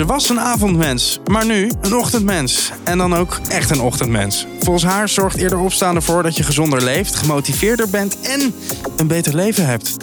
Ze was een avondmens, maar nu een ochtendmens. En dan ook echt een ochtendmens. Volgens haar zorgt eerder opstaan ervoor dat je gezonder leeft, gemotiveerder bent en een beter leven hebt.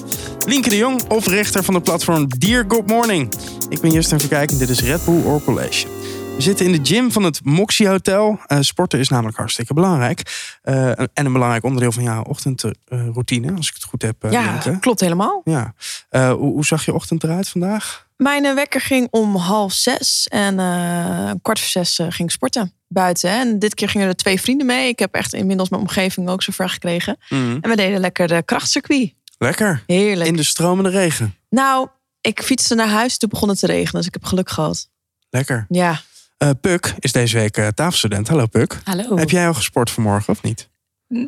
Lienke de Jong, oprichter van de platform Dear Good Morning. Ik ben Justin Verkijk en dit is Red Bull or College. We zitten in de gym van het Moxie Hotel. Uh, sporten is namelijk hartstikke belangrijk. Uh, en een belangrijk onderdeel van jouw ochtendroutine, als ik het goed heb. Uh, ja, klopt helemaal. Ja. Hoe, hoe, zag je ochtend eruit vandaag? Mijn wekker ging om half zes en een kwart voor zes ging sporten buiten. En dit keer gingen er twee vrienden mee. Ik heb echt inmiddels mijn omgeving ook zover gekregen. Mm. En we deden lekker de krachtcircuit. Lekker. Heerlijk. In de stromende regen. Nou, ik fietste naar huis, toen begon het te regenen. Dus ik heb geluk gehad. Lekker. Ja. Uh, Puk is deze week uh, tafelstudent. Hallo Puk. Hallo. Heb jij al gesport vanmorgen of niet?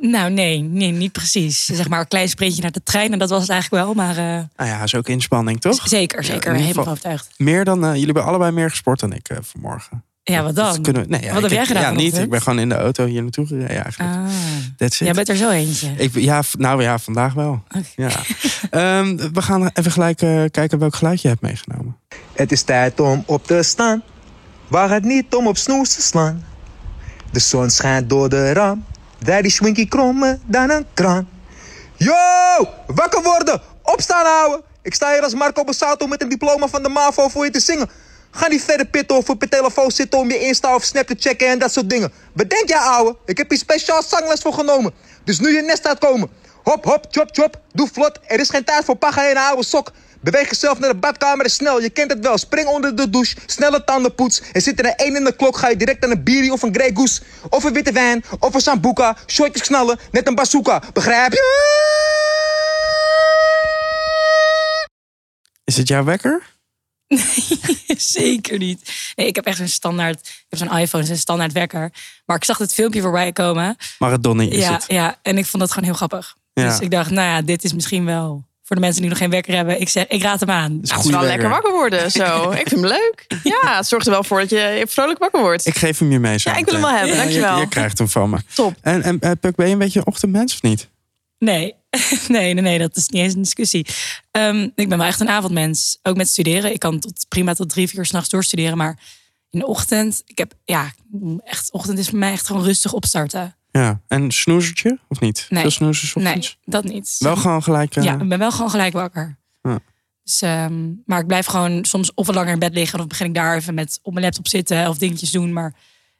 Nou, nee, nee, niet precies. Zeg maar een klein sprintje naar de trein en dat was het eigenlijk wel. Maar, uh... Nou ja, is ook inspanning, toch? Zeker, zeker. Ja, helemaal overtuigd. Meer dan, jullie hebben allebei meer gesport dan ik vanmorgen. Ja, wat dan? kunnen we, nee, ja, wat heb jij gedaan? Ja, niet. Ik ben gewoon in de auto hier naartoe gereden eigenlijk. Ah. That's it. Jij bent er zo eentje. Ik, ja, nou ja, vandaag wel. Okay. Ja. um, we gaan even gelijk uh, kijken welk geluid je hebt meegenomen. Het is tijd om op te staan. Waar het niet om op snoes te slaan. De zon schijnt door de raam. Wij die schwinkie krommen dan een kraan. Yo, wakker worden. Opstaan houden. Ik sta hier als Marco Bassato met een diploma van de MAVO voor je te zingen. Ga niet verder pitten of op je telefoon zitten om je Insta of Snap te checken en dat soort dingen. Bedenk jij ouwe, ik heb hier speciaal zangles voor genomen. Dus nu je nest uitkomen. Hop, hop, chop, chop, doe vlot. Er is geen tijd voor paga en oude sok. Beweeg jezelf naar de badkamer en snel, je kent het wel. Spring onder de douche, snelle tandenpoets. Er zit er een één in de klok, ga je direct aan een bierie of een Grey Goose. Of een witte wijn, of een sambuca. Shortjes knallen, net een bazooka. Begrijp je? Is het jouw wekker? Nee, zeker niet. Nee, ik heb echt een standaard. Ik heb zo'n iPhone, een standaard wekker. Maar ik zag het filmpje voorbij komen. Maradoni is ja, het. Ja, en ik vond dat gewoon heel grappig. Ja. Dus ik dacht, nou ja, dit is misschien wel voor de mensen die nog geen wekker hebben. Ik zeg, ik raad hem aan. Het is wel wekker. lekker wakker worden, zo. Ik vind hem leuk. Ja, het zorgt er wel voor dat je vrolijk wakker wordt. Ik geef hem je mee zo Ja, ik wil hem wel hebben, Ja, dankjewel. Je, je krijgt hem van me. Top. En, en eh, Puk, ben je een beetje een ochtendmens of niet? Nee. nee, nee, nee, dat is niet eens een discussie. Ehm, ik ben wel echt een avondmens. Ook met studeren. Ik kan tot, prima tot drie, vier uur s'nachts doorstuderen. Maar in de ochtend, ik heb, ja, echt, ochtend is voor mij echt gewoon rustig opstarten. Ja. En snoezertje of niet? Nee. Veel snoezers Nee, ochtends? dat niet. Wel gewoon gelijk... eh, Ja, ik ben wel gewoon gelijk wakker. Ja. Dus, ehm, maar ik blijf gewoon soms of wat langer in bed liggen... of begin ik daar even met op mijn laptop zitten of dingetjes doen. Maar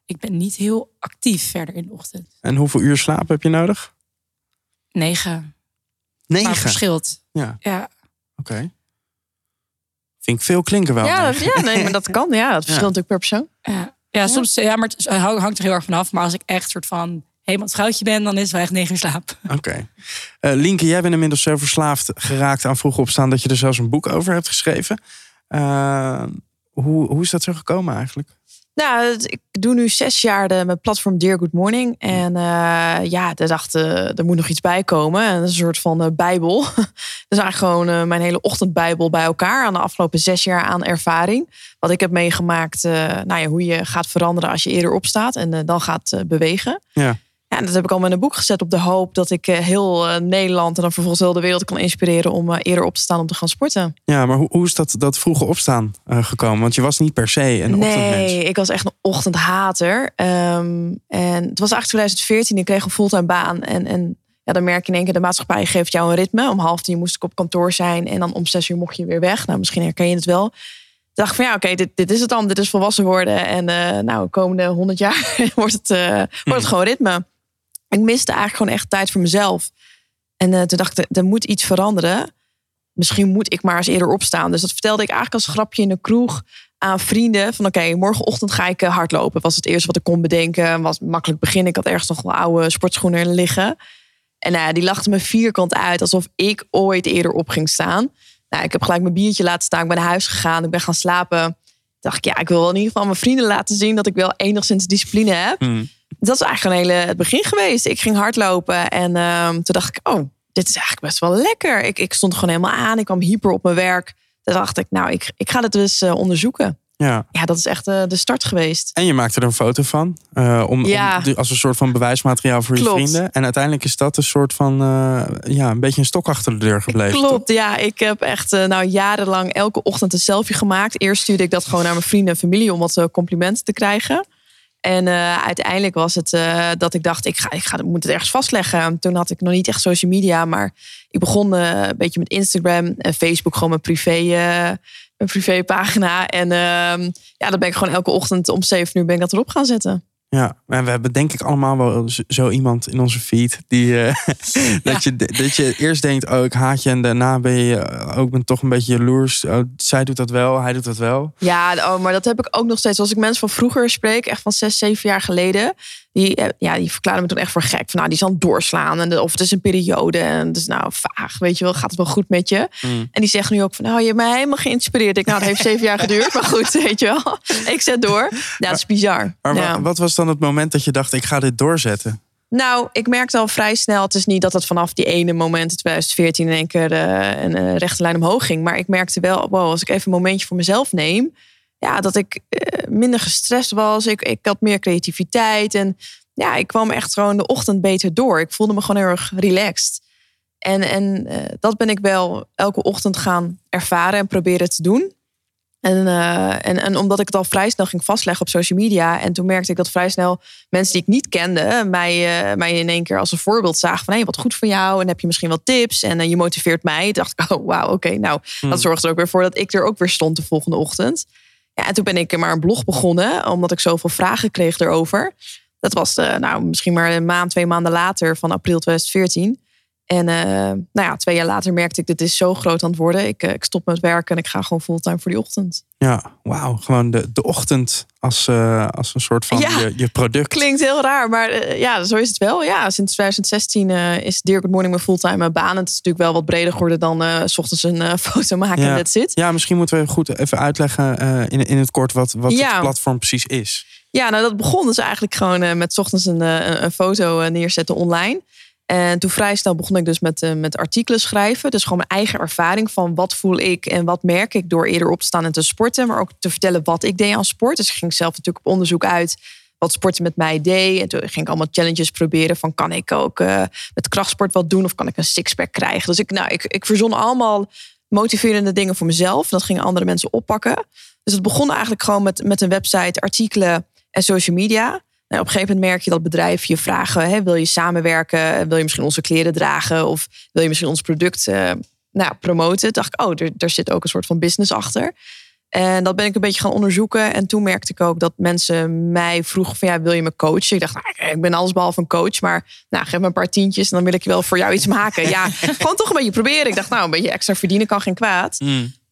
ik ben niet heel actief verder in de ochtend. En hoeveel uur slaap heb je nodig? Negen. Negen. Maar verschilt. Ja, Ja. oké. Vind ik veel klinken wel. Ja, dat, ja, nee, maar dat kan. Ja, dat verschilt natuurlijk per persoon. Ja, ja, soms ja, maar het hang- hangt er heel erg vanaf. Maar als ik echt soort van helemaal het vrouwtje ben, dan is het wel echt negen uur slaap. Oké. Eh, Lienke, jij bent inmiddels zo verslaafd geraakt aan vroeg opstaan... dat je er zelfs een boek over hebt geschreven. Eh, hoe, hoe is dat zo gekomen eigenlijk? Nou, ik doe nu zes jaar de, mijn platform Dear Good Morning. En eh, ja, de dacht, eh, er moet nog iets bij komen. En een soort van eh, bijbel. dus eigenlijk gewoon eh, mijn hele ochtendbijbel bij elkaar. Aan de afgelopen zes jaar aan ervaring. Wat ik heb meegemaakt, eh, nou ja, hoe je gaat veranderen als je eerder opstaat. En dan gaat eh, bewegen. Ja. Ja, dat heb ik allemaal in een boek gezet op de hoop dat ik eh, heel eh, Nederland en dan vervolgens heel de wereld kan inspireren om eh, eerder op te staan om te gaan sporten. Ja, maar hoe, hoe is dat, dat vroege opstaan gekomen? Want je was niet per se een ochtendmens. Nee, ik was echt een ochtendhater. Ehm, en het was eigenlijk 2014. Ik kreeg een fulltime baan. En, en ja, dan merk je in één keer, de maatschappij geeft jou een ritme. Om half tien moest ik op kantoor zijn. En dan om zes uur mocht je weer weg. Nou, misschien herken je het wel. Dacht van ja, oké, dit, dit is het dan. Dit is volwassen worden. En eh, nou, de komende honderd jaar wordt het, eh, wordt het gewoon ritme. Ik miste eigenlijk gewoon echt tijd voor mezelf. En eh, toen dacht ik, er moet iets veranderen. Misschien moet ik maar eens eerder opstaan. Dus dat vertelde ik eigenlijk als grapje in de kroeg aan vrienden. Van oké, morgenochtend ga ik eh, hardlopen. Was het eerste wat ik kon bedenken. Was makkelijk beginnen. Ik had ergens nog wel oude sportschoenen liggen. En ja, die lachten me vierkant uit. Alsof ik ooit eerder op ging staan. Nou, ik heb gelijk mijn biertje laten staan. Ik ben naar huis gegaan. Ik ben gaan slapen. Dacht ik, ja, ik wil in ieder geval mijn vrienden laten zien... dat ik wel enigszins discipline heb. Hmm. Dat is eigenlijk een hele, het begin geweest. Ik ging hardlopen en ehm, toen dacht ik, oh, dit is eigenlijk best wel lekker. Ik, ik stond gewoon helemaal aan. Ik kwam hyper op mijn werk. Toen dacht ik, nou, ik, ik ga dit dus eh, onderzoeken. Ja. Ja, dat is echt eh, de start geweest. En je maakte er een foto van. eh, om, Ja. om- als een soort van bewijsmateriaal voor je vrienden. En uiteindelijk is dat een soort van. ja, een beetje een stok achter de deur gebleven. toch? Klopt, ja. Ik heb echt nou, jarenlang elke ochtend een selfie gemaakt. Eerst stuurde ik dat gewoon naar mijn vrienden en familie om wat complimenten te krijgen. En eh, uiteindelijk was het eh, dat ik dacht, ik, ga, ik, ga, moet het ergens vastleggen. Toen had ik nog niet echt social media, maar ik begon eh, een beetje met Instagram en Facebook, gewoon mijn privé, mijn privépagina. En ehm, ja, dan ben ik gewoon elke ochtend om 7 uur ben ik dat erop gaan zetten. Ja, en we hebben denk ik allemaal wel zo iemand in onze feed. Die, eh, dat, je, dat je eerst denkt, oh ik haat je. En daarna ben je eh, ook ben toch een beetje jaloers. Oh, zij doet dat wel, hij doet dat wel. Ja, oh, maar dat heb ik ook nog steeds. Als ik mensen van vroeger spreek, echt van zes, zeven jaar geleden. Die, eh, ja, die verklaren me toen echt voor gek. Van, nou, die het doorslaan. En of het is een periode. En is nou vaag. Weet je wel, gaat het wel goed met je? Mm. En die zeggen nu ook van, nou, je hebt mij helemaal geïnspireerd. Ik, nou, het heeft zeven jaar geduurd. Maar goed, weet je wel. Ik zet door. Ja, dat is bizar. Maar Ja. wat was dan het moment dat je dacht, ik ga dit doorzetten? Nou, ik merkte al vrij snel. Het is niet dat het vanaf die ene moment in 2014 in één keer eh, een eh, rechte lijn omhoog ging. Maar ik merkte wel, wow, als ik even een momentje voor mezelf neem. Ja, dat ik eh, minder gestrest was. Ik, ik had meer creativiteit. En ja, ik kwam echt gewoon de ochtend beter door. Ik voelde me gewoon heel erg relaxed. En, en dat ben ik wel elke ochtend gaan ervaren en proberen te doen. En, eh, en, en omdat ik het al vrij snel ging vastleggen op social media. En toen merkte ik dat vrij snel mensen die ik niet kende, mij, eh, mij in één keer als een voorbeeld zagen van hé, wat goed voor jou. En heb je misschien wat tips? En eh, je motiveert mij. Toen dacht ik, oh wauw, oké. nou, dat zorgde er ook weer voor dat ik er ook weer stond de volgende ochtend. Ja, en toen ben ik maar een blog begonnen, omdat ik zoveel vragen kreeg erover. Dat was nou, misschien maar een maand, twee maanden later van april 2014. En eh, nou ja, twee jaar later merkte ik, dit is zo groot aan het worden. Ik, eh, ik stop met werken en ik ga gewoon fulltime voor die ochtend. Ja, wauw. Gewoon de, de ochtend als, eh, als een soort van Ja. je, je product. Klinkt heel raar, maar ja, zo is het wel. Ja, sinds 2016 eh, is Dear Good Morning mijn fulltime baan. Het is natuurlijk wel wat breder geworden dan s ochtends een foto maken Ja. en that's it. Ja, misschien moeten we goed even uitleggen in, in het kort wat, wat Ja. het platform precies is. Ja, nou dat begon dus eigenlijk gewoon met 's ochtends een, een, een foto neerzetten online. En toen vrij snel begon ik dus met, eh, met artikelen schrijven. Dus gewoon mijn eigen ervaring van wat voel ik en wat merk ik door eerder op te staan en te sporten. Maar ook te vertellen wat ik deed aan sport. Dus ik ging zelf natuurlijk op onderzoek uit wat sporten met mij deed. En toen ging ik allemaal challenges proberen van kan ik ook eh, met krachtsport wat doen of kan ik een sixpack krijgen. Dus ik, nou, ik, ik verzon allemaal motiverende dingen voor mezelf. Dat gingen andere mensen oppakken. Dus het begon eigenlijk gewoon met, met een website, artikelen en social media. Nou, op een gegeven moment merk je dat bedrijven je vragen: hè, wil je samenwerken? Wil je misschien onze kleren dragen? Of wil je misschien ons product eh, nou, promoten? Toen dacht ik, oh, er, er zit ook een soort van business achter. En dat ben ik een beetje gaan onderzoeken. En toen merkte ik ook dat mensen mij vroegen van ja, wil je me coachen? Ik dacht, nou, ik- ben allesbehalve een coach, maar nou, geef me een paar tientjes en dan wil ik wel voor jou iets maken. Ja, gewoon toch een beetje proberen. Ik dacht, nou, een beetje extra verdienen kan geen kwaad.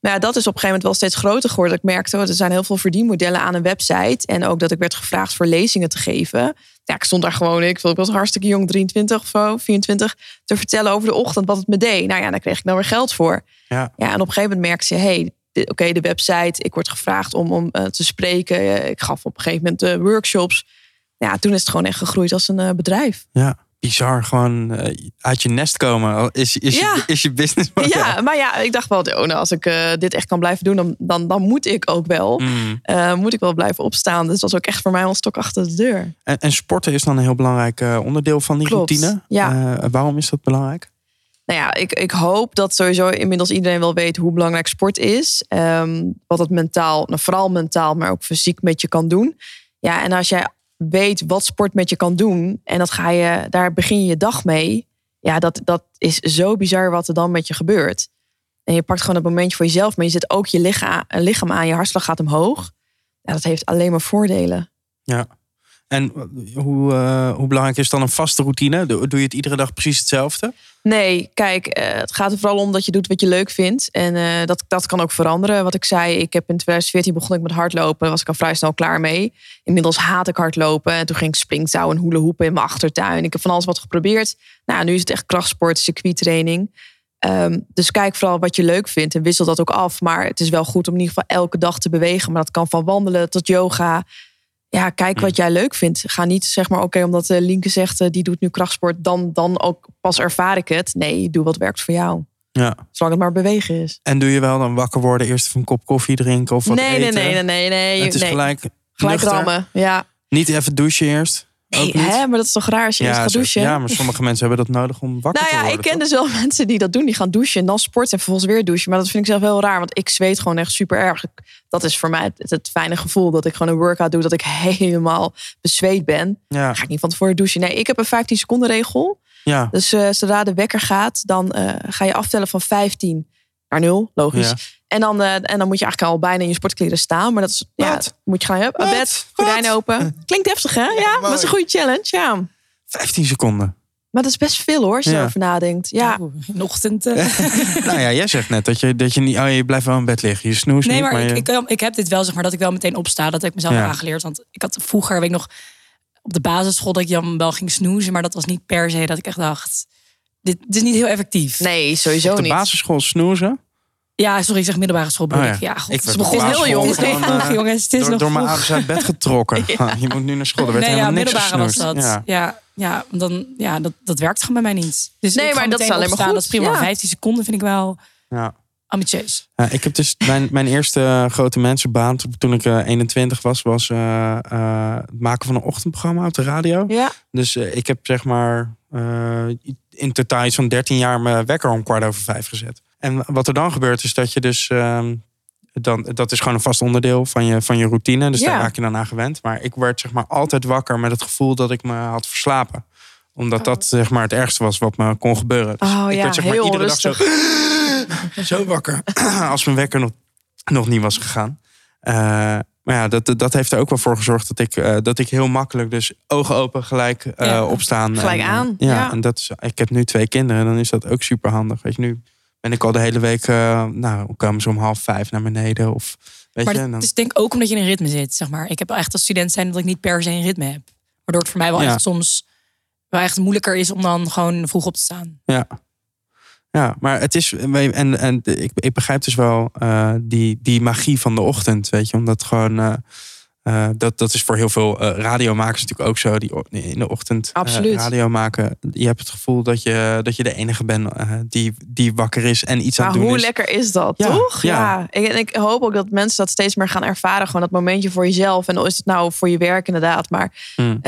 Nou ja, dat is op een gegeven moment wel steeds groter geworden. Ik merkte, er zijn heel veel verdienmodellen aan een website. En ook dat ik werd gevraagd voor lezingen te geven. Ja, ik stond daar gewoon, ik ik was hartstikke jong, 23 of zo, 24, te vertellen over de ochtend wat het me deed. Nou ja, daar kreeg ik nou weer geld voor. Ja. Ja, en op een gegeven moment merkte je, hey, oké, de website, ik word gevraagd om, om eh, te spreken. Ik gaf op een gegeven moment eh, workshops. Ja, toen is het gewoon echt gegroeid als een eh, bedrijf. Ja, bizar. Gewoon eh, uit je nest komen. Is, is, Ja. je, is je business Ja, maar ja, ik dacht wel, oh, nou, als ik eh, dit echt kan blijven doen, dan, dan, dan moet ik ook wel. Mm. eh, moet ik wel blijven opstaan. Dus dat was ook echt voor mij een stok achter de deur. En, en sporten is dan een heel belangrijk onderdeel van die Klopt, routine. ja. Waarom is dat belangrijk? Nou ja, ik, ik hoop dat sowieso inmiddels iedereen wel weet hoe belangrijk sport is. Ehm, wat het mentaal, nou, vooral mentaal, maar ook fysiek met je kan doen. Ja, en als jij weet wat sport met je kan doen en dat ga je, daar begin je je dag mee. Ja, dat, dat is zo bizar wat er dan met je gebeurt. En je pakt gewoon het momentje voor jezelf, maar je zet ook je lichaam, lichaam aan, je hartslag gaat omhoog. Ja, dat heeft alleen maar voordelen. Ja. En hoe, eh, hoe belangrijk is dan een vaste routine? Doe, je het iedere dag precies hetzelfde? Nee, kijk, eh, het gaat er vooral om dat je doet wat je leuk vindt. En eh, dat, dat kan ook veranderen. Wat ik zei, ik heb in 2014 begon ik met hardlopen. Was ik al vrij snel klaar mee. Inmiddels haat ik hardlopen. En toen ging ik springtouw en hoelenhoepen in mijn achtertuin. Ik heb van alles wat geprobeerd. Nou, nu is het echt krachtsport, circuittraining. Ehm, dus kijk vooral wat je leuk vindt en wissel dat ook af. Maar het is wel goed om in ieder geval elke dag te bewegen. Maar dat kan van wandelen tot yoga. Ja, kijk wat jij leuk vindt. Ga niet zeg maar, oké, omdat uh, Linke zegt, uh, die doet nu krachtsport, dan, dan ook pas ervaar ik het. Nee, doe wat werkt voor jou. Ja. Zolang het maar bewegen is. En doe je wel dan wakker worden, eerst even een kop koffie drinken of wat Nee, nee, eten? nee, nee, nee, nee. Het is nee. gelijk, Gelijk nuchter. rammen. Ja. Niet even douchen eerst? Nee, hè, maar dat is toch raar als je eerst gaat douchen? ja, maar sommige mensen hebben dat nodig om wakker Nou te ja, worden. ik ken toch? dus wel mensen die dat doen. Die gaan douchen en dan sporten en vervolgens weer douchen. Maar dat vind ik zelf heel raar, want ik zweet gewoon echt super erg. Dat is voor mij het, het fijne gevoel dat ik gewoon een workout doe, dat ik helemaal bezweet ben. Ja, ga ik niet van tevoren douchen. Nee, ik heb een 15 seconden regel. ja. Dus eh, zodra de wekker gaat, dan eh, ga je aftellen van 15 naar 0, logisch. En, dan, eh, en dan moet je eigenlijk al bijna in je sportkleren staan. Maar dat is, ja, moet je gaan hup, Wat? bed, gordijnen Wat? open. Klinkt heftig, hè? Ja, maar dat is een goede challenge, ja. 15 seconden. Maar dat is best veel hoor, als je Ja. erover nadenkt. Ja, ochtend. eh. nou ja, jij zegt net dat je, dat je niet... Oh, je blijft wel in bed liggen. Je snoest Nee, niet, maar maar ik, je... ik, ik heb dit wel, zeg maar, dat ik wel meteen opsta. Dat heb ik mezelf Ja. aangeleerd. Want ik had vroeger, weet ik nog, op de basisschool dat ik dan wel ging snoezen. Maar dat was niet per se dat ik echt dacht, dit, dit is niet heel effectief. nee, sowieso Op de niet. basisschool snoezen. Ja, sorry, ik zeg middelbare school Oh ja. Ja, god, Ik het is heel jong. Het is nog vroeg, eh, jongens. Het is Door, nog door mijn ouders uit bed getrokken. Ah, je moet nu naar school. Er werd Nee, ja, middelbare was dat. Ja. Ja, ja, dan, ja dat, dat werkt gewoon bij mij niet. Dus Nee, maar dat is alleen maar goed. Dat is prima. Ja. 15 seconden vind ik wel Ja. ambitieus. Ja, ik heb dus mijn, mijn eerste eh, grote mensenbaan toen ik eh, 21 was, was eh, eh, het maken van een ochtendprogramma op de radio. Ja, Dus eh, ik heb zeg maar eh, in totaal van 13 jaar mijn wekker om kwart over vijf gezet. En wat er dan gebeurt is dat je dus ehm, dan, dat is gewoon een vast onderdeel van je, van je routine. Dus Ja. daar raak je dan aan gewend. Maar ik werd zeg maar altijd wakker met het gevoel dat ik me had verslapen. Omdat dat zeg maar het ergste was wat me kon gebeuren. Dus Oh ik ja, werd zeg maar iedere dag zo, zo wakker. Als mijn wekker nog, nog niet was gegaan. Eh, maar ja, dat, dat heeft er ook wel voor gezorgd dat ik, eh, dat ik heel makkelijk dus ogen open gelijk eh, Ja. opstaan. Gelijk En, aan, Ja, ja. en dat is, ik heb nu twee kinderen. Dan is dat ook super handig. Weet je, nu ben ik al de hele week, eh, nou, komen ze om half vijf naar beneden. Of, weet Maar je, en het dan, is denk ik ook omdat je in een ritme zit, zeg maar. Ik heb echt als student zijn dat ik niet per se een ritme heb. Waardoor het voor mij wel Ja. echt soms wel echt moeilijker is om dan gewoon vroeg op te staan. ja. Ja, maar het is. En, en ik, ik begrijp dus wel eh, die, die magie van de ochtend. Weet je, omdat gewoon. eh, eh, dat, dat is voor heel veel eh, radiomakers natuurlijk ook zo. Die in de ochtend Absoluut. radio maken. Je hebt het gevoel dat je, dat je de enige bent die, die wakker is en iets aan het doen hoe is. lekker is dat, Ja, toch? ja. Ja. Ik, en ik hoop ook dat mensen dat steeds meer gaan ervaren. Gewoon dat momentje voor jezelf. En dan is het nou voor je werk inderdaad. Maar Hmm.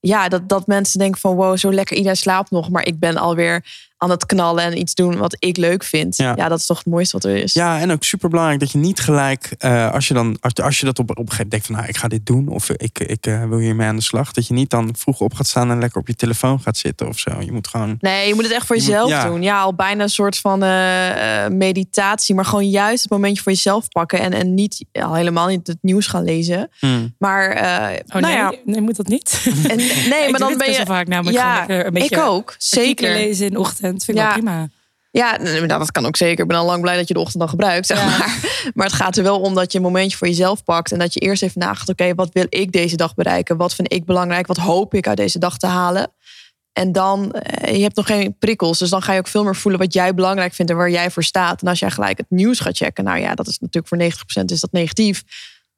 ja, dat, dat mensen denken van wow, zo lekker. Iedereen slaapt nog. Maar ik ben alweer aan het knallen en iets doen wat ik leuk vind. Ja. Ja, dat is toch het mooiste wat er is. Ja, en ook super belangrijk dat je niet gelijk, eh, als je dan, als, als je dat op, op een gegeven moment denkt van, nou, ik ga dit doen of ik, ik eh, wil hiermee aan de slag, dat je niet dan vroeg op gaat staan en lekker op je telefoon gaat zitten of zo. Je moet gewoon, Nee, je moet het echt voor Je moet- jezelf ja. doen. Ja, al bijna een soort van eh, eh, meditatie. Maar gewoon juist het momentje voor jezelf pakken. En, en niet al helemaal niet het nieuws gaan lezen. hmm, Maar eh, Oh nou nee, ja, nee, moet dat niet? en, nee, Ik maar doe dan ben best je. vaak namelijk Ja, een beetje ik ook. Zeker. lezen in de ochtend. Vind ik Ja. wel prima. Ja, maar dat kan ook zeker. Ik ben al lang blij dat je de ochtend dan gebruikt. Zeg Ja. maar. maar het gaat er wel om dat je een momentje voor jezelf pakt. En dat je eerst even nagaat. Oké, wat wil ik deze dag bereiken? Wat vind ik belangrijk? Wat hoop ik uit deze dag te halen? En dan, eh, je hebt nog geen prikkels. Dus dan ga je ook veel meer voelen wat jij belangrijk vindt en waar jij voor staat. En als jij gelijk het nieuws gaat checken. Nou ja, dat is natuurlijk voor 90% is dat negatief.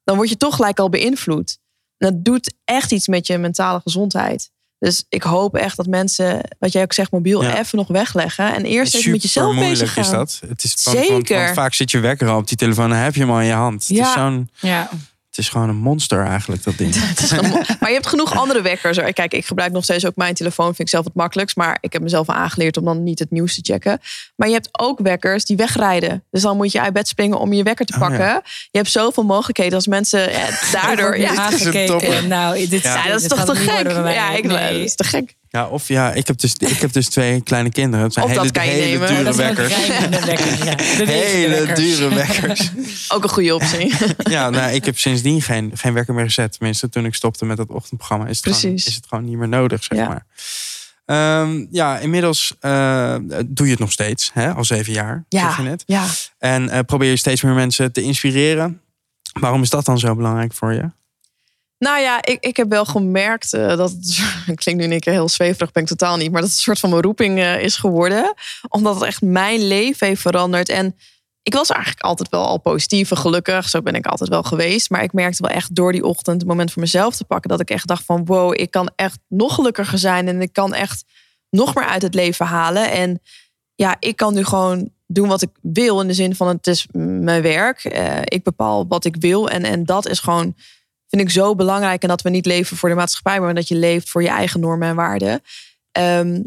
Dan word je toch gelijk al beïnvloed. En dat doet echt iets met je mentale gezondheid. Dus ik hoop echt dat mensen, wat jij ook zegt, mobiel Ja. even nog wegleggen. En eerst even met jezelf bezig gaan. is dat. Het is want- want- Zeker. Want, vaak zit je wekker al op die telefoon en heb je hem al in je hand. Het, Ja. is zo'n, Ja. Het is gewoon een monster eigenlijk, dat ding. Het is gewoon- maar je hebt genoeg andere wekkers. hoor. Kijk, ik gebruik nog steeds ook mijn telefoon. Vind ik zelf het makkelijkst. Maar ik heb mezelf aangeleerd om dan niet het nieuws te checken. Maar je hebt ook wekkers die wegrijden. Dus dan moet je uit bed springen om je wekker te Oh, pakken. ja. Je hebt zoveel mogelijkheden als mensen ja, daardoor. Ja, nu Dit is een topper. aangekeken. Nou, dit, Ja, ja, dat is dit toch te gek? Ja, ik, Nee. dat is te gek. Ja, of ja, ik heb dus, ik heb dus twee kleine kinderen. Het zijn Of dat hele, kan je hele nemen. dure Dat wekkers. wekker. Ja. Hele wekkers. dure wekkers. Ook een goede optie. Ja, nou, ik heb sindsdien geen, geen wekker meer gezet. Tenminste, toen ik stopte met dat ochtendprogramma, is het, gewoon, Precies. is het gewoon niet meer nodig, zeg Ja. maar. Ehm, ja, inmiddels eh, doe je het nog steeds, hè? al zeven jaar, zeg je Ja, net. ja. En eh, probeer je steeds meer mensen te inspireren. Waarom is dat dan zo belangrijk voor je? Nou ja, ik, ik heb wel gemerkt eh, dat het klinkt nu keer heel zweverig, ben ik totaal niet, maar dat het een soort van mijn roeping eh, is geworden, omdat het echt mijn leven heeft veranderd. En ik was eigenlijk altijd wel al positief en gelukkig, zo ben ik altijd wel geweest, maar ik merkte wel echt door die ochtend het moment voor mezelf te pakken dat ik echt dacht van wow, ik kan echt nog gelukkiger zijn en ik kan echt nog meer uit het leven halen. En ja, ik kan nu gewoon doen wat ik wil. In de zin van het is mijn werk. Eh, ik bepaal wat ik wil. En, en dat is gewoon, vind ik zo belangrijk. En dat we niet leven voor de maatschappij, maar dat je leeft voor je eigen normen en waarden. Ehm,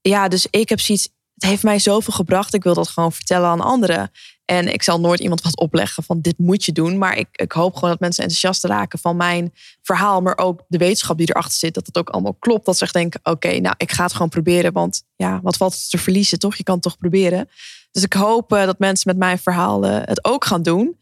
ja, dus ik heb zoiets. Het heeft mij zoveel gebracht. Ik wil dat gewoon vertellen aan anderen. En ik zal nooit iemand wat opleggen van dit moet je doen. Maar ik, ik hoop gewoon dat mensen enthousiast raken van mijn verhaal. Maar ook de wetenschap die erachter zit. Dat het ook allemaal klopt. Dat ze echt denken, oké, nou ik ga het gewoon proberen. Want ja, wat valt te verliezen toch? Je kan het toch proberen. Dus ik hoop eh, dat mensen met mijn verhaal het ook gaan doen.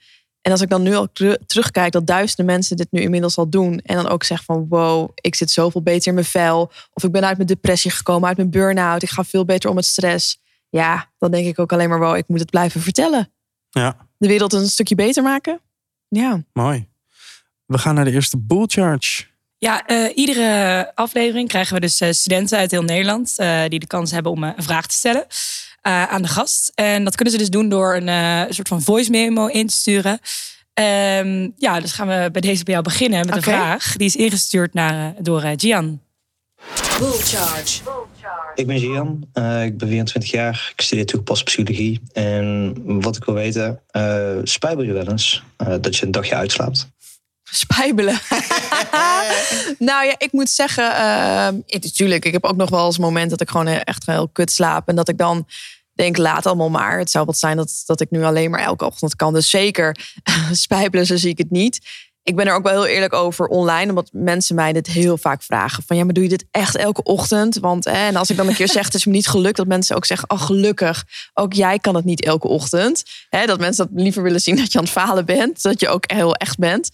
En als ik dan nu al terugkijk dat duizenden mensen dit nu inmiddels al doen. En dan ook zeg van wow, ik zit zoveel beter in mijn vel. Of ik ben uit mijn depressie gekomen, uit mijn burn-out. Ik ga veel beter om met stress. Ja, dan denk ik ook alleen maar wow, ik moet het blijven vertellen. Ja. De wereld een stukje beter maken. Ja. Mooi. We gaan naar de eerste bull charge. Ja, uh, iedere aflevering krijgen we dus studenten uit heel Nederland die de kans hebben om een vraag te stellen. Uh, aan de gast. En dat kunnen ze dus doen door een uh, soort van voice memo in te sturen. Um, ja, dus gaan we bij deze bij jou beginnen met okay. een vraag. Die is ingestuurd naar, door uh, Gian. Bull charge. Ik ben Gian, ik ben 24 jaar, ik studeer toegepaste psychologie. En wat ik wil weten, spijbel je wel eens dat je een dagje uitslaapt? Spijbelen. nou ja, ik moet zeggen, uh, natuurlijk, ik heb ook nog wel eens moment dat ik gewoon echt heel kut slaap. En dat ik dan denk, laat allemaal maar. Het zou wat zijn dat, dat ik nu alleen maar elke ochtend kan. Dus zeker, spijbelen, zo zie ik het niet. Ik ben er ook wel heel eerlijk over online, omdat mensen mij dit heel vaak vragen. Van ja, maar doe je dit echt elke ochtend? Want hè, en als ik dan een keer zeg, het is me niet gelukt, dat mensen ook zeggen, oh gelukkig, ook jij kan het niet elke ochtend. Hè, dat mensen dat liever willen zien dat je aan het falen bent, dat je ook heel echt bent.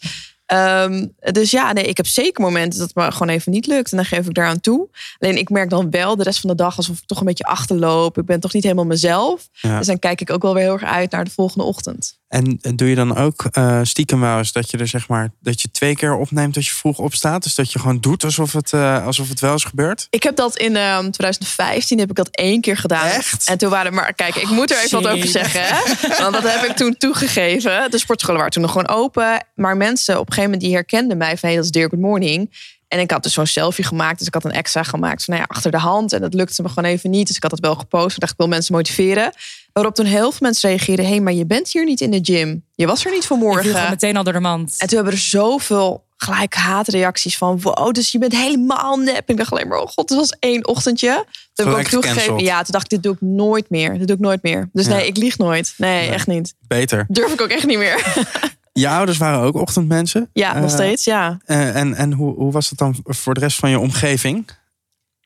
Um, dus ja, nee, ik heb zeker momenten dat het me gewoon even niet lukt. En dan geef ik daaraan toe. Alleen ik merk dan wel de rest van de dag alsof ik toch een beetje achterloop. Ik ben toch niet helemaal mezelf. Dus dan kijk ik ook wel weer heel erg uit naar de volgende ochtend. En doe je dan ook uh, stiekem wel eens dat je er zeg maar dat je twee keer opneemt dat je vroeg opstaat? Dus dat je gewoon doet alsof het, uh, alsof het wel is gebeurd? Ik heb dat in um, 2015 heb ik dat één keer gedaan. Echt? En toen waren maar kijk, ik moet er even wat over zeggen. Hè? Want dat heb ik toen toegegeven. De sportscholen waren toen nog gewoon open. Maar mensen op een gegeven moment die herkenden mij van hey, dat is Dear Good Morning. En ik had dus zo'n selfie gemaakt. Dus ik had een extra gemaakt van nou ja, achter de hand. En dat lukte me gewoon even niet. Dus ik had het wel gepost. Ik dacht, ik wil mensen motiveren. Waarop toen heel veel mensen reageerden. Hé, hey, maar je bent hier niet in de gym. Je was er niet vanmorgen. Je meteen al door de mand. En toen hebben er zoveel gelijk haatreacties van... Wow, dus je bent helemaal nep. En ik dacht alleen maar, oh god, het was één ochtendje. Toen heb ik ook toegegeven. Ja, toen dacht ik, dit doe ik nooit meer. Dit doe ik nooit meer. Dus nee, ik lieg nooit. Nee, nee, echt niet. Beter. Durf ik ook echt niet meer. Je ouders waren ook ochtendmensen. Ja, nog uh, steeds, ja. Uh, en en hoe, hoe was het dan voor de rest van je omgeving?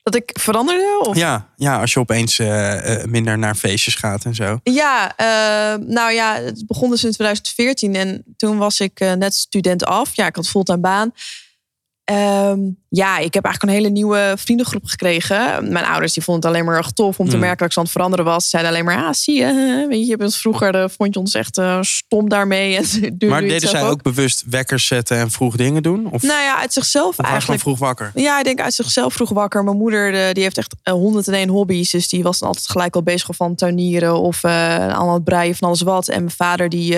Dat ik veranderde? Of? Ja, ja, als je opeens uh, minder naar feestjes gaat en zo. Ja, nou ja, het begon dus in 2014 en toen was ik net student af. Ja, ik had fulltime baan. Um, ja, ik heb eigenlijk een hele nieuwe vriendengroep gekregen. Mijn ouders die vonden het alleen maar erg tof om te mm. merken dat ik zo aan het veranderen was. Ze zeiden alleen maar, ah, zie je, weet je, bent vroeger uh, vond je ons echt uh, stom daarmee. En maar deden zij ook. bewust wekkers zetten en vroeg dingen doen? Of, nou ja, uit zichzelf eigenlijk. vroeg wakker? Ja, ik denk uit zichzelf vroeg wakker. Mijn moeder uh, die heeft echt honderd en één hobby's. Dus die was dan altijd gelijk al bezig van tuinieren of aan het breien van alles wat. En mijn vader die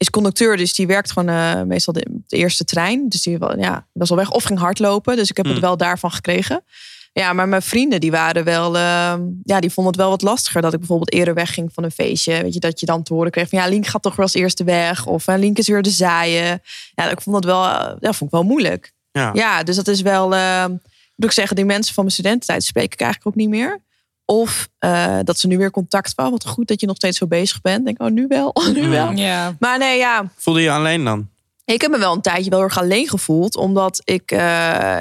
is conducteur, dus die werkt gewoon uh, meestal de, de, eerste trein. Dus die ja, was al weg of ging hardlopen. Dus ik heb het wel daarvan gekregen. Ja, maar mijn vrienden die waren wel, uh, ja, die vonden het wel wat lastiger dat ik bijvoorbeeld eerder wegging van een feestje. Weet je, dat je dan te horen kreeg van ja, Link gaat toch wel als eerste weg. Of uh, Link is weer de zaaien. Ja, ik vond dat wel, ja, vond ik wel moeilijk. Ja, ja dus dat is wel, moet ik zeggen, die mensen van mijn studententijd spreek ik eigenlijk ook niet meer. Of uh, dat ze nu weer contact van. Wat goed dat je nog steeds zo bezig bent. Denk, oh, nu wel. nu wel. Ja. Maar nee, ja. Voelde je alleen dan? Ik heb me wel een tijdje wel erg alleen gevoeld. Omdat ik, uh,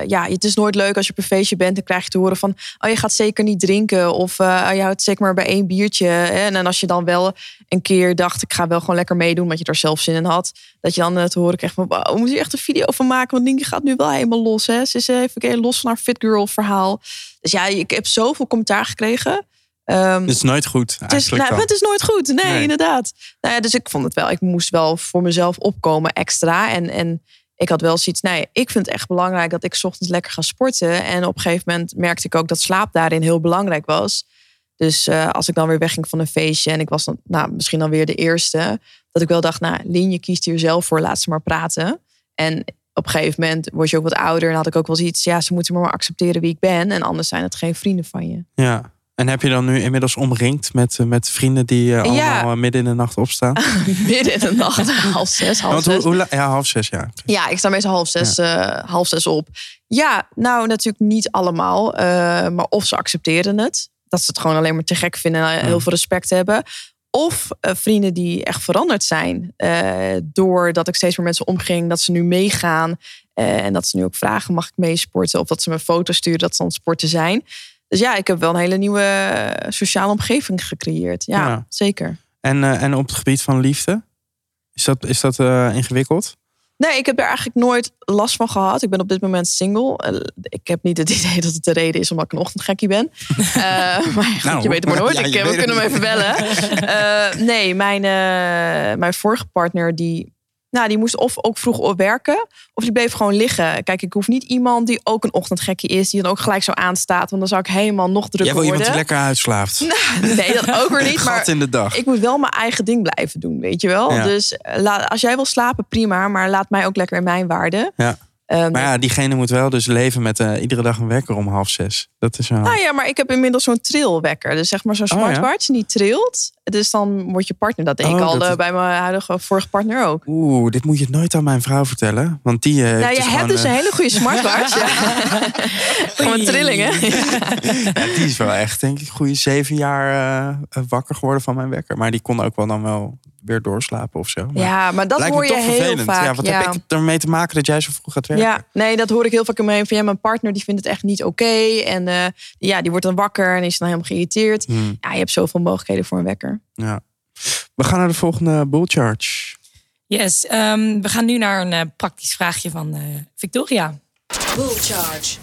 ja, het is nooit leuk als je op een feestje bent. Dan krijg je te horen van, oh je gaat zeker niet drinken. Of uh, je houdt zeker maar bij één biertje. En, en als je dan wel een keer dacht, ik ga wel gewoon lekker meedoen. Want je er zelf zin in had. Dat je dan uh, te horen krijgt van, wow, moet je echt een video van maken. Want Nienke gaat nu wel helemaal los. Hè? Ze is even los van haar fit girl verhaal. Dus ja, ik heb zoveel commentaar gekregen. Um, het is nooit goed. Het is, nou, het is nooit goed. Nee, nee, inderdaad. Nou ja, dus ik vond het wel. Ik moest wel voor mezelf opkomen extra. En, en ik had wel zoiets. Nee, ik vind het echt belangrijk dat ik s ochtends lekker ga sporten. En op een gegeven moment merkte ik ook dat slaap daarin heel belangrijk was. Dus uh, als ik dan weer wegging van een feestje en ik was dan nou, misschien dan weer de eerste, dat ik wel dacht, nou, Lien, je kiest hier zelf voor, laat ze maar praten. En op een gegeven moment word je ook wat ouder en had ik ook wel zoiets, ja, ze moeten maar, maar accepteren wie ik ben en anders zijn het geen vrienden van je. Ja. En heb je dan nu inmiddels omringd met, eh, met vrienden die eh, Ja. allemaal eh, midden in de nacht opstaan? Midden in de nacht, half zes, half hoe, zes. hoe ja, half zes, ja. Ja, ik sta meestal half zes, half zes op. Ja, nou natuurlijk niet allemaal. maar of ze accepteren het. Dat ze het gewoon alleen maar te gek vinden en heel veel respect hebben. Of eh, vrienden die echt veranderd zijn. eh, doordat ik steeds meer met ze omging. Dat ze nu meegaan. eh, en dat ze nu ook vragen, mag ik meesporten? Of dat ze me foto's sturen dat ze aan het sporten zijn. Dus ja, ik heb wel een hele nieuwe sociale omgeving gecreëerd. Ja, Ja. zeker. En, en op het gebied van liefde? Is dat, is dat ingewikkeld? Nee, ik heb er eigenlijk nooit last van gehad. Ik ben op dit moment single. Eh, Ik heb niet het idee dat het de reden is omdat ik een ochtendgekkie ben. Eh, maar goed, Nou, je weet het maar nooit. ja, ik, eh, we kunnen hem even bellen. Nee, mijn, mijn vorige partner die, nou, die moest of ook vroeg op werken. Of die bleef gewoon liggen. Kijk, ik hoef niet iemand die ook een ochtendgekkie is. Die dan ook gelijk zo aanstaat. Want dan zou ik helemaal nog Jij drukker wil iemand die worden. lekker uitslaaft. Nee, dat ook weer niet. Maar in de dag. ik moet wel mijn eigen ding blijven doen, weet je wel. Ja. Dus eh, als jij wil slapen, prima. Maar laat mij ook lekker in mijn waarde. Ja. Ehm, Maar ja, diegene moet wel dus leven met eh, iedere dag een wekker om half zes. Dat is wel... Nou ja, maar ik heb inmiddels zo'n trillwekker. Dus zeg maar zo'n Oh, ja? smartwatch die trilt. Dus dan wordt je partner. Dat deed ik Oh, al dat eh, bij mijn huidige vorige partner ook. Oeh, dit moet je nooit aan mijn vrouw vertellen. Want die. Ja, heeft je dus hebt gewoon, dus een hele goede smartwatch. Gewoon trillingen. ja, die is wel echt, denk ik, goede zeven jaar wakker geworden van mijn wekker. Maar die kon ook wel dan wel weer doorslapen of zo. Maar Ja, maar dat hoor je toch heel vervelend. vaak. Ja, wat ja. heb ik ermee te maken dat jij zo vroeg gaat werken? Ja, nee, dat hoor ik heel vaak in mijn van ja, mijn partner die vindt het echt niet oké. En eh, ja, die wordt dan wakker en is dan helemaal geïrriteerd. Hmm, Ja, je hebt zoveel mogelijkheden voor een wekker. ja. We gaan naar de volgende bull charge. Yes, ehm, we gaan nu naar een eh, praktisch vraagje van eh, Victoria. Bull Charge.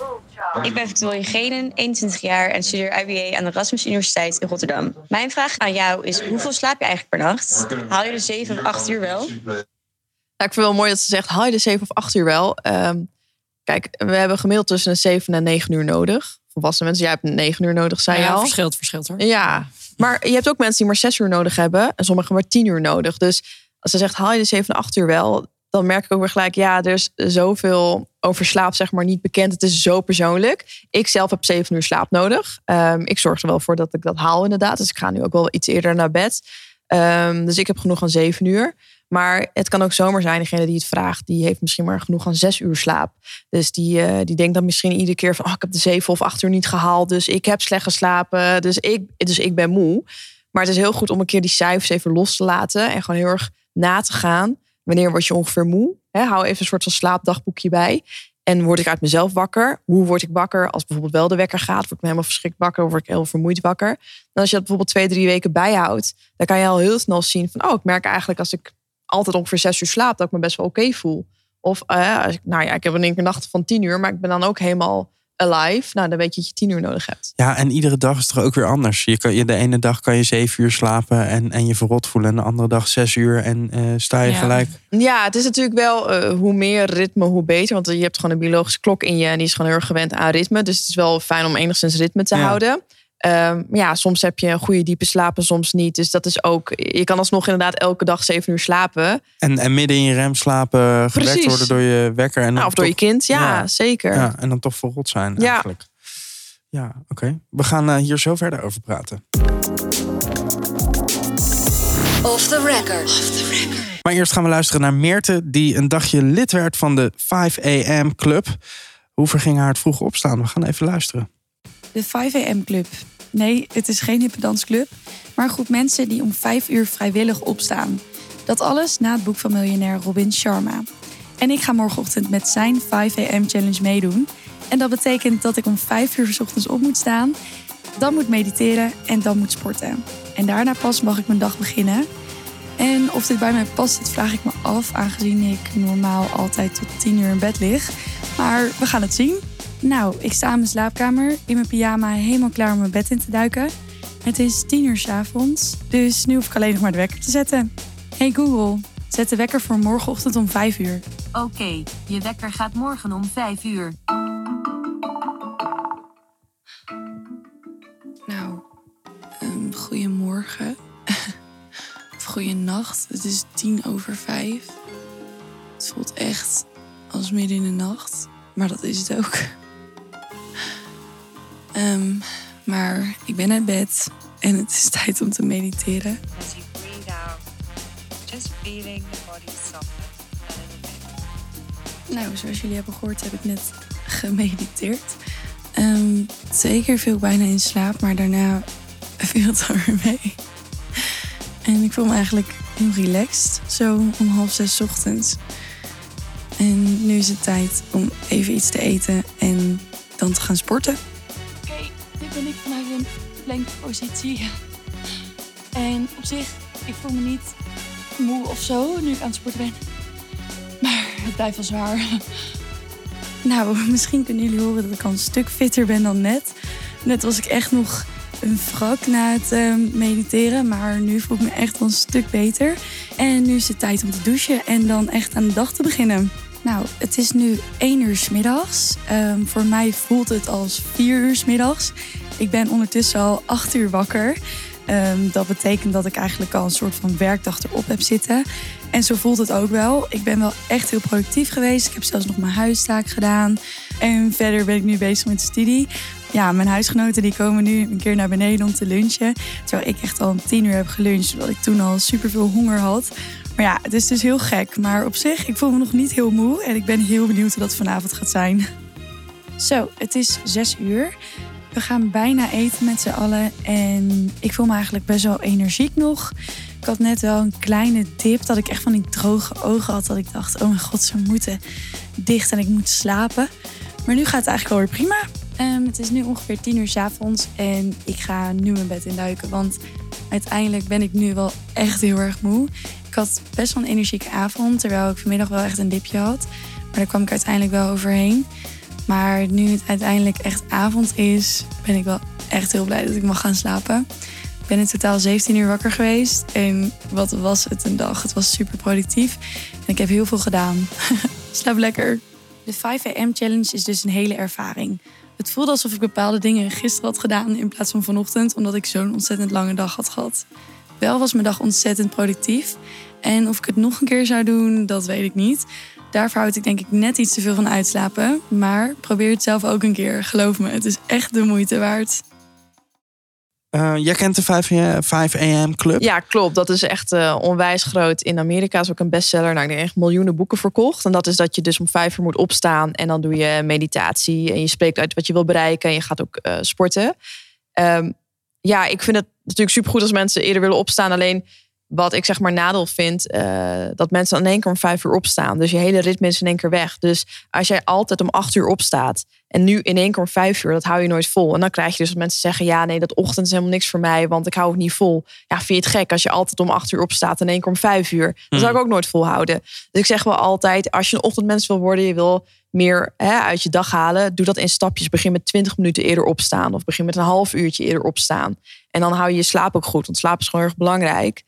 Ik ben Victoria Genen, 21 jaar en studeer IBA aan de Erasmus Universiteit in Rotterdam. Mijn vraag aan jou is: hoeveel slaap je eigenlijk per nacht? Haal je de 7 of 8 uur wel? Nou, ik vind het wel mooi dat ze zegt, haal je de 7 of 8 uur wel. Ehm, kijk, we hebben gemiddeld tussen de 7 en 9 uur nodig. Volwassen mensen, jij hebt 9 uur nodig, zei je ja, al. verschilt, verschilt hoor. Ja, maar je hebt ook mensen die maar 6 uur nodig hebben. En sommigen maar 10 uur nodig. Dus als ze zegt, haal je de 7 en 8 uur wel. Dan merk ik ook weer gelijk, ja, er is zoveel over slaap zeg maar niet bekend. Het is zo persoonlijk. Ik zelf heb 7 uur slaap nodig. Ehm, ik zorg er wel voor dat ik dat haal inderdaad. Dus ik ga nu ook wel iets eerder naar bed. Ehm, dus ik heb genoeg aan 7 uur. Maar het kan ook zomaar zijn, degene die het vraagt, die heeft misschien maar genoeg aan zes uur slaap. Dus die, eh, die denkt dan misschien iedere keer van, oh, ik heb de zeven of acht uur niet gehaald, dus ik heb slecht geslapen, dus ik, dus ik ben moe. Maar het is heel goed om een keer die cijfers even los te laten en gewoon heel erg na te gaan. Wanneer word je ongeveer moe? Hè, hou even een soort van slaapdagboekje bij. En word ik uit mezelf wakker? Hoe word ik wakker als bijvoorbeeld wel de wekker gaat? Word ik me helemaal verschrikt wakker? Word ik heel vermoeid wakker? En als je dat bijvoorbeeld twee, drie weken bijhoudt, dan kan je al heel snel zien van, oh, ik merk eigenlijk als ik altijd ongeveer zes uur slaap, dat ik me best wel oké voel. Of, eh, als ik, nou ja, ik heb een keer nacht van tien uur, maar ik ben dan ook helemaal alive. Nou, dan weet je dat je tien uur nodig hebt. Ja, en iedere dag is toch ook weer anders. Je kan, je, de ene dag kan je zeven uur slapen en, en je verrot voelen. En de andere dag zes uur en eh, sta je Ja. gelijk. Ja, het is natuurlijk wel eh, hoe meer ritme, hoe beter. Want je hebt gewoon een biologische klok in je en die is gewoon heel erg gewend aan ritme. Dus het is wel fijn om enigszins ritme te Ja. houden. Ehm, ja, soms heb je een goede diepe slaap en soms niet. Dus dat is ook, je kan alsnog inderdaad elke dag zeven uur slapen. En, en midden in je rem slapen, gewekt Precies. worden door je wekker. En Nou, of door je kind, ja, Ja. zeker. Ja, en dan toch verrot zijn Ja. eigenlijk. Ja, oké. We gaan eh, hier zo verder over praten. Off the record. Maar eerst gaan we luisteren naar Meerte, die een dagje lid werd van de 5 AM Club. Hoe verging haar het vroeg opstaan? We gaan even luisteren. De 5 AM Club. Nee, het is geen hippe dansclub, maar een groep mensen die om 5 uur vrijwillig opstaan. Dat alles na het boek van miljonair Robin Sharma. En ik ga morgenochtend met zijn 5 AM Challenge meedoen. En dat betekent dat ik om 5 uur 's ochtends op moet staan, dan moet mediteren en dan moet sporten. En daarna pas mag ik mijn dag beginnen. En of dit bij mij past, dat vraag ik me af, aangezien ik normaal altijd tot 10 uur in bed lig. Maar we gaan het zien. Nou, ik sta in mijn slaapkamer in mijn pyjama helemaal klaar om mijn bed in te duiken. Het is 10 uur 's avonds, dus nu hoef ik alleen nog maar de wekker te zetten. Hey Google, zet de wekker voor morgenochtend om 5 uur. Oké, je wekker gaat morgen om 5 uur. Nou, um, goedemorgen. of goeienacht. Het is tien over vijf. Het voelt echt als midden in de nacht. Maar dat is het ook. Ehm, Maar ik ben uit bed en het is tijd om te mediteren. As you breathe out, just feeling the body soften a little bit. Nou, zoals jullie hebben gehoord heb ik net gemediteerd. Ehm, twee keer viel ik bijna in slaap, maar daarna viel het er weer mee. En ik voel me eigenlijk heel relaxed, zo om half zes 's ochtends. En nu is het tijd om even iets te eten en dan te gaan sporten. Een plankpositie. En op zich, ik voel me niet moe of zo nu ik aan het sporten ben. Maar het blijft wel zwaar. Nou, misschien kunnen jullie horen dat ik al een stuk fitter ben dan net. Net was ik echt nog een wrak na het eh, mediteren. Maar nu voel ik me echt wel een stuk beter. En nu is het tijd om te douchen en dan echt aan de dag te beginnen. Nou, het is nu 1 uur 's middags. Ehm, voor mij voelt het als 4 uur 's middags. Ik ben ondertussen al 8 uur wakker. Ehm, dat betekent dat ik eigenlijk al een soort van werkdag erop heb zitten. En zo voelt het ook wel. Ik ben wel echt heel productief geweest. Ik heb zelfs nog mijn huistaak gedaan. En verder ben ik nu bezig met studie. Ja, mijn huisgenoten die komen nu een keer naar beneden om te lunchen. Terwijl ik echt al om tien uur heb geluncht. Omdat ik toen al superveel honger had. Maar ja, het is dus heel gek. Maar op zich, ik voel me nog niet heel moe. En ik ben heel benieuwd hoe dat vanavond gaat zijn. Zo, het is zes uur. We gaan bijna eten met z'n allen. En ik voel me eigenlijk best wel energiek nog. Ik had net wel een kleine dip dat ik echt van die droge ogen had. Dat ik dacht, oh mijn god, ze moeten dicht en ik moet slapen. Maar nu gaat het eigenlijk wel weer prima. Ehm, het is nu ongeveer tien uur s avonds en ik ga nu mijn bed induiken. Want uiteindelijk ben ik nu wel echt heel erg moe. Ik had best wel een energieke avond, terwijl ik vanmiddag wel echt een dipje had. Maar daar kwam ik uiteindelijk wel overheen. Maar nu het uiteindelijk echt avond is, ben ik wel echt heel blij dat ik mag gaan slapen. Ik ben in totaal 17 uur wakker geweest. En wat was het een dag? Het was super productief. En ik heb heel veel gedaan. Slaap lekker. De 5 am challenge is dus een hele ervaring. Het voelde alsof ik bepaalde dingen gisteren had gedaan in plaats van vanochtend, omdat ik zo'n ontzettend lange dag had gehad. Wel was mijn dag ontzettend productief. En of ik het nog een keer zou doen, dat weet ik niet. Daarvoor houd ik denk ik net iets te veel van uitslapen. Maar probeer het zelf ook een keer. Geloof me, het is echt de moeite waard. Eh, jij kent de 5, a- 5 AM Club? Ja, klopt. Dat is echt eh, onwijs groot. In Amerika is ook een bestseller. Nou, ik denk echt miljoenen boeken verkocht. En dat is dat je dus om vijf uur moet opstaan. En dan doe je meditatie. En je spreekt uit wat je wil bereiken. En je gaat ook eh, sporten. Ehm, ja, ik vind het natuurlijk supergoed als mensen eerder willen opstaan. Alleen wat ik zeg maar nadeel vind, eh, dat mensen in één keer om vijf uur opstaan. Dus je hele ritme is in één keer weg. Dus als jij altijd om acht uur opstaat en nu in één keer om vijf uur, dat hou je nooit vol. En dan krijg je dus dat mensen zeggen, ja nee, dat ochtend is helemaal niks voor mij, want ik hou het niet vol. Ja, vind je het gek als je altijd om acht uur opstaat en in één keer om vijf uur? Dat zou ik ook nooit volhouden. Dus ik zeg wel altijd, als je een ochtendmens wil worden, je wil meer hè, uit je dag halen, doe dat in stapjes. Begin met 20 minuten eerder opstaan of begin met een half uurtje eerder opstaan. En dan hou je je slaap ook goed, want slaap is gewoon erg belangrijk.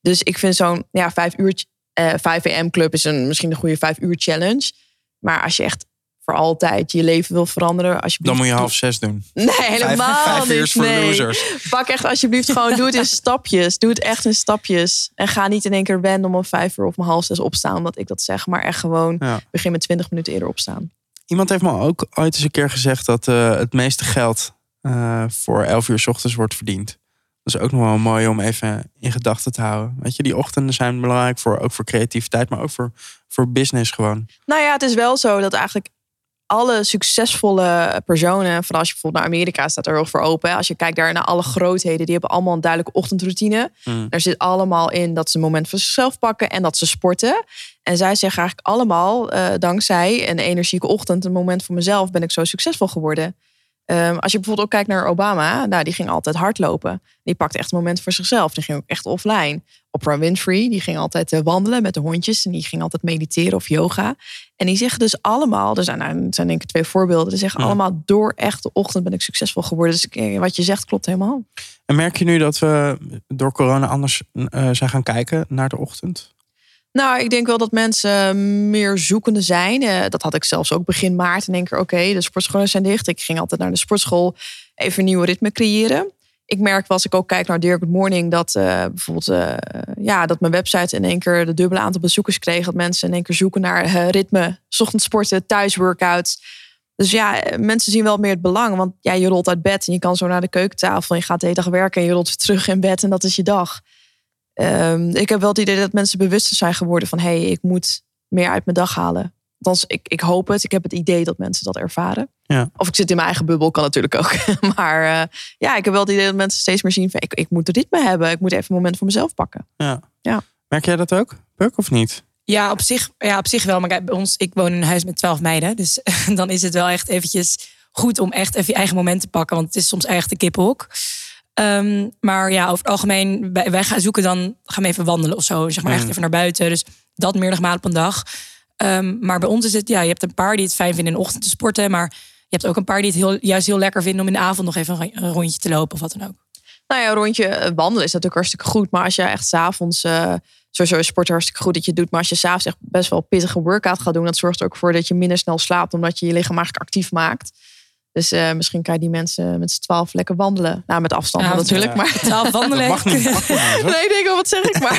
Dus ik vind zo'n ja, vijf uur, eh 5 am club is een, misschien een goede vijf uur challenge. Maar als je echt voor altijd je leven wil veranderen, alsjeblieft. Dan moet je half zes doen. Nee, helemaal vijf, vijf uur niet. voor nee. losers. Pak echt alsjeblieft gewoon, doe het in stapjes. Doe het echt in stapjes. En ga niet in één keer wennen om om vijf uur of om half zes opstaan, omdat ik dat zeg. Maar echt gewoon Ja. begin met 20 minuten eerder opstaan. Iemand heeft me ook ooit eens een keer gezegd dat eh, het meeste geld eh, voor 11 uur 's ochtends wordt verdiend. Dat is ook nog wel mooi om even in gedachten te houden. Weet je, die ochtenden zijn belangrijk voor, ook voor creativiteit, maar ook voor, voor business gewoon. Nou ja, het is wel zo dat eigenlijk alle succesvolle personen, vooral als je bijvoorbeeld naar Amerika staat er heel voor open. Als je kijkt daar naar alle grootheden, die hebben allemaal een duidelijke ochtendroutine. Mm. Daar zit allemaal in dat ze een moment voor zichzelf pakken en dat ze sporten. En zij zeggen eigenlijk allemaal, eh, dankzij een energieke ochtend, een moment voor mezelf, ben ik zo succesvol geworden. Ehm, als je bijvoorbeeld ook kijkt naar Obama, nou, die ging altijd hardlopen. Die pakte echt een moment voor zichzelf. Die ging ook echt offline. Oprah Winfrey, die ging altijd eh, wandelen met de hondjes. En die ging altijd mediteren of yoga. En die zeggen dus allemaal, er zijn, nou, er zijn denk ik twee voorbeelden. Die zeggen Ja. allemaal, door echt de ochtend ben ik succesvol geworden. Dus eh, wat je zegt klopt helemaal. En merk je nu dat we door corona anders eh, zijn gaan kijken naar de ochtend? Nou, ik denk wel dat mensen meer zoekende zijn. Eh, dat had ik zelfs ook begin maart. En denk er, oké, de sportscholen zijn dicht. Ik ging altijd naar de sportschool even een nieuwe ritme creëren. Ik merk wel als ik ook kijk naar Dear Good Morning... dat eh, bijvoorbeeld eh, ja, dat mijn website in één keer de dubbele aantal bezoekers kreeg. Dat mensen in één keer zoeken naar ritme. 's Ochtends sporten, thuisworkouts. Dus ja, mensen zien wel meer het belang. Want ja, je rolt uit bed en je kan zo naar de keukentafel. En je gaat de hele dag werken en je rolt terug in bed en dat is je dag. Ehm, ik heb wel het idee dat mensen bewuster zijn geworden van... hé, hey, ik moet meer uit mijn dag halen. Althans, ik, ik hoop het. Ik heb het idee dat mensen dat ervaren. Ja. Of ik zit in mijn eigen bubbel, kan natuurlijk ook. maar eh, ja, ik heb wel het idee dat mensen steeds meer zien van... ik, ik moet ritme hebben. Ik moet even een moment voor mezelf pakken. Ja. Ja. Merk jij dat ook, Puk, of niet? Ja, op zich, ja, op zich wel. Maar kijk, bij ons, ik woon in een huis met twaalf meiden. Dus dan is het wel echt eventjes goed om echt even je eigen moment te pakken. Want het is soms echt de kippenhok. Ehm, maar ja, over het algemeen, wij, wij gaan zoeken dan, gaan we even wandelen of zo. Zeg maar echt Mm. even naar buiten. Dus dat meerdere malen op een dag. Ehm, maar bij ons is het, ja, je hebt een paar die het fijn vinden in de ochtend te sporten. Maar je hebt ook een paar die het heel, juist heel lekker vinden om in de avond nog even een rondje te lopen of wat dan ook. Nou ja, een rondje eh, wandelen is natuurlijk hartstikke goed. Maar als je echt s'avonds... eh sowieso is sport hartstikke goed dat je het doet. Maar als je s'avonds echt best wel pittige workout gaat doen... dat zorgt er ook voor dat je minder snel slaapt... omdat je je lichaam eigenlijk actief maakt. Dus eh, misschien kan je die mensen met z'n twaalf lekker wandelen. Nou, met afstand Ja, natuurlijk. ja. Maar... Twaalf wandelen. Mag niet. Mag. Nee, ik denk wel, wat zeg ik maar.